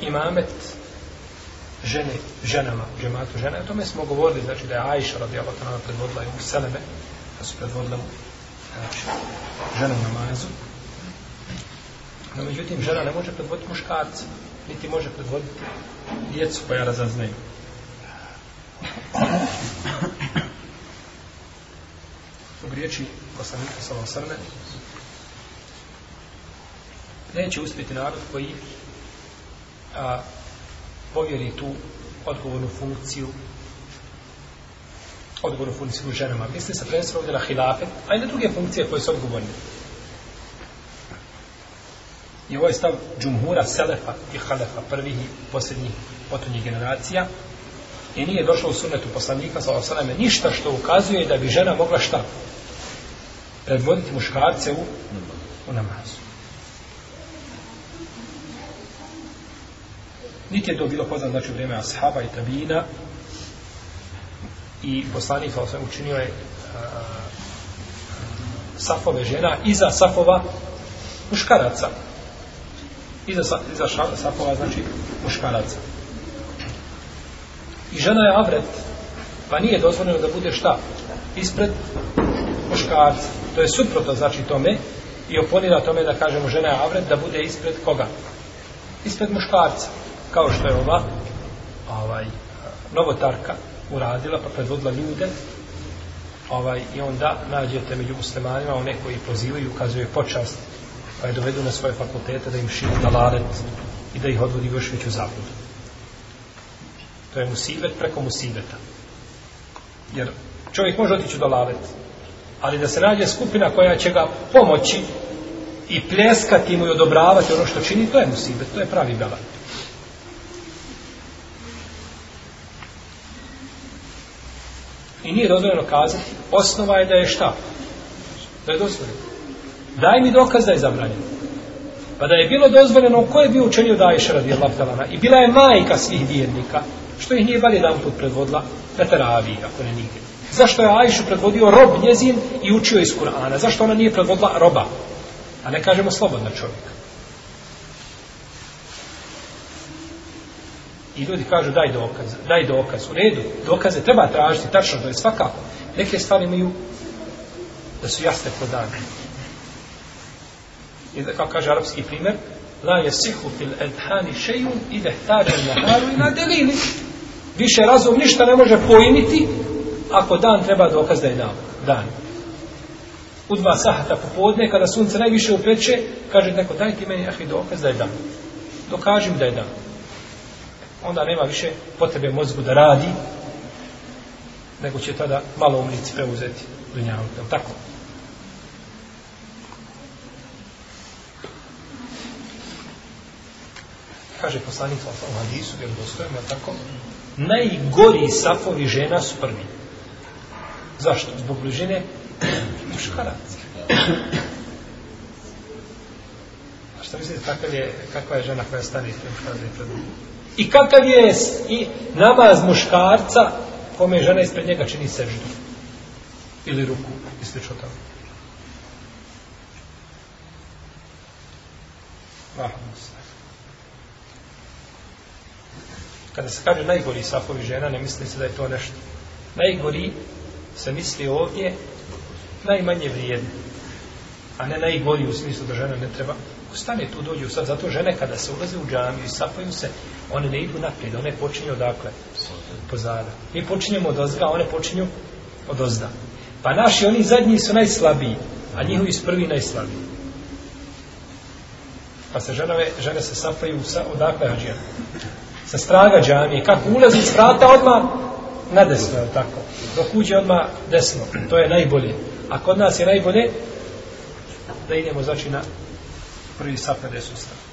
imamet žene, ženama, u džematu žena. O tome smo govorili, znači da je Ajša radijala ta nama predvodila u Seleme, da su predvodila mu znači, ženu namazu. No, međutim, žena ne može predvoditi muškarca, niti može predvoditi djecu koja razaznaju. U riječi poslanika Salosrne, neće uspjeti narod koji a, povjeri tu odgovornu funkciju odgovornu funkciju ženama. Misli se prvenstvo ovdje na hilafet, a i na druge funkcije koje su odgovorne. I ovo ovaj je stav džumhura, selefa i halefa, prvih i posljednjih potonjih generacija. I nije došlo u sunetu poslanika, sa ovo ništa što ukazuje da bi žena mogla šta? Predvoditi muškarce u, u namazu. Niti je to bilo poznat, znači, u vrijeme ashaba i tabina. I poslanik, kao sam učinio, je a, safove žena iza safova muškaraca. Iza, iza ša, safova, znači, muškaraca. I žena je avret, pa nije dozvoljeno da bude šta? Ispred muškarca. To je suprotno, znači, tome i oponira tome da kažemo žena je avret, da bude ispred koga? Ispred muškarca kao što je ova ovaj, novotarka uradila pa predvodila ljude ovaj, i onda nađete među muslimanima one koji pozivaju i ukazuju počast pa je dovedu na svoje fakultete da im šinu dalaret i da ih odvodi još veću zabludu. To je musibet preko musibeta. Jer čovjek može otići u dalaret, ali da se nađe skupina koja će ga pomoći i pljeskati mu i odobravati ono što čini, to je musibet, to je pravi belat. I nije dozvoljeno kazati, osnova je da je šta? Da je dozvoljeno. Daj mi dokaz da je zabranjeno. Pa da je bilo dozvoljeno, ko je bio učenio da Aisha radi Allah I bila je majka svih vjernika, što ih nije bar jedan put predvodila, na teraviji, ako ne nigdje. Zašto je Aisha predvodio rob njezin i učio iz Kur'ana? Zašto ona nije predvodila roba? A ne kažemo slobodna čovjeka. I ljudi kažu daj dokaz, daj dokaz. U redu, dokaze treba tražiti, tačno, to je svakako. Neke stvari imaju da su jasne kod dana. I da, kao kaže arapski primjer, la jesihu fil edhani šejun i dehtare na haru i na delini. Više razum ništa ne može pojmiti ako dan treba dokaz da je dao. Dan. U dva sahata popodne, kada sunce najviše upeče, kaže neko, daj ti meni ahi dokaz da je dan. Dokažim da je dan onda nema više potrebe mozgu da radi, nego će tada malo umnici preuzeti dunjavu, je tako? Kaže poslanik u Hadisu, jer dostojem, je tako? Najgori safovi žena su prvi. Zašto? Zbog bližine muškaraca. A šta mislite, kakva je, kakva je žena koja stane ispred muškaraca i pred I kakav je i namaz muškarca kome je žena ispred njega čini seždu. Ili ruku, i slično tamo. Kada se kaže najgori safovi žena, ne misli se da je to nešto. Najgori se misli ovdje najmanje vrijedni. A ne najgori u smislu da žena ne treba stane tu dođu sad zato žene kada se ulaze u džamiju i sapaju se one ne idu naprijed one počinju odakle pozada mi počinjemo od ozga one počinju od ozda pa naši oni zadnji su najslabiji a njihovi su prvi najslabiji pa se žene, žene se sapaju sa, odakle hađija sa straga džamije kako ulazi s vrata odmah na desno je tako dok uđe odmah desno to je najbolje a kod nas je najbolje da idemo znači na prvi sa 50 ustava.